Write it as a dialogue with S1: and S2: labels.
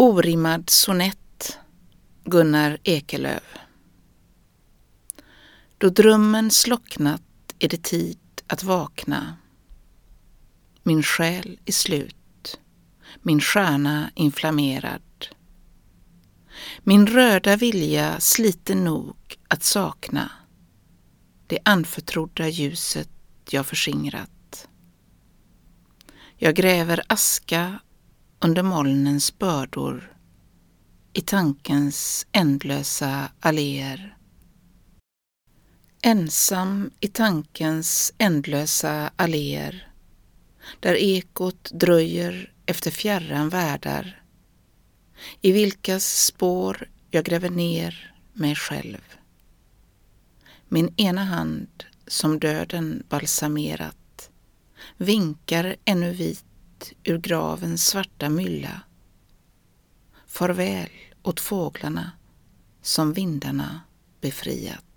S1: Orimmad sonett Gunnar Ekelöf Då drömmen slocknat är det tid att vakna. Min själ är slut, min stjärna inflammerad. Min röda vilja sliten nog att sakna det anförtrodda ljuset jag förskingrat. Jag gräver aska under molnens bördor i tankens ändlösa alléer. Ensam i tankens ändlösa alléer där ekot dröjer efter fjärran världar i vilkas spår jag gräver ner mig själv. Min ena hand som döden balsamerat vinkar ännu vit ur gravens svarta mylla. Farväl åt fåglarna som vindarna befriat.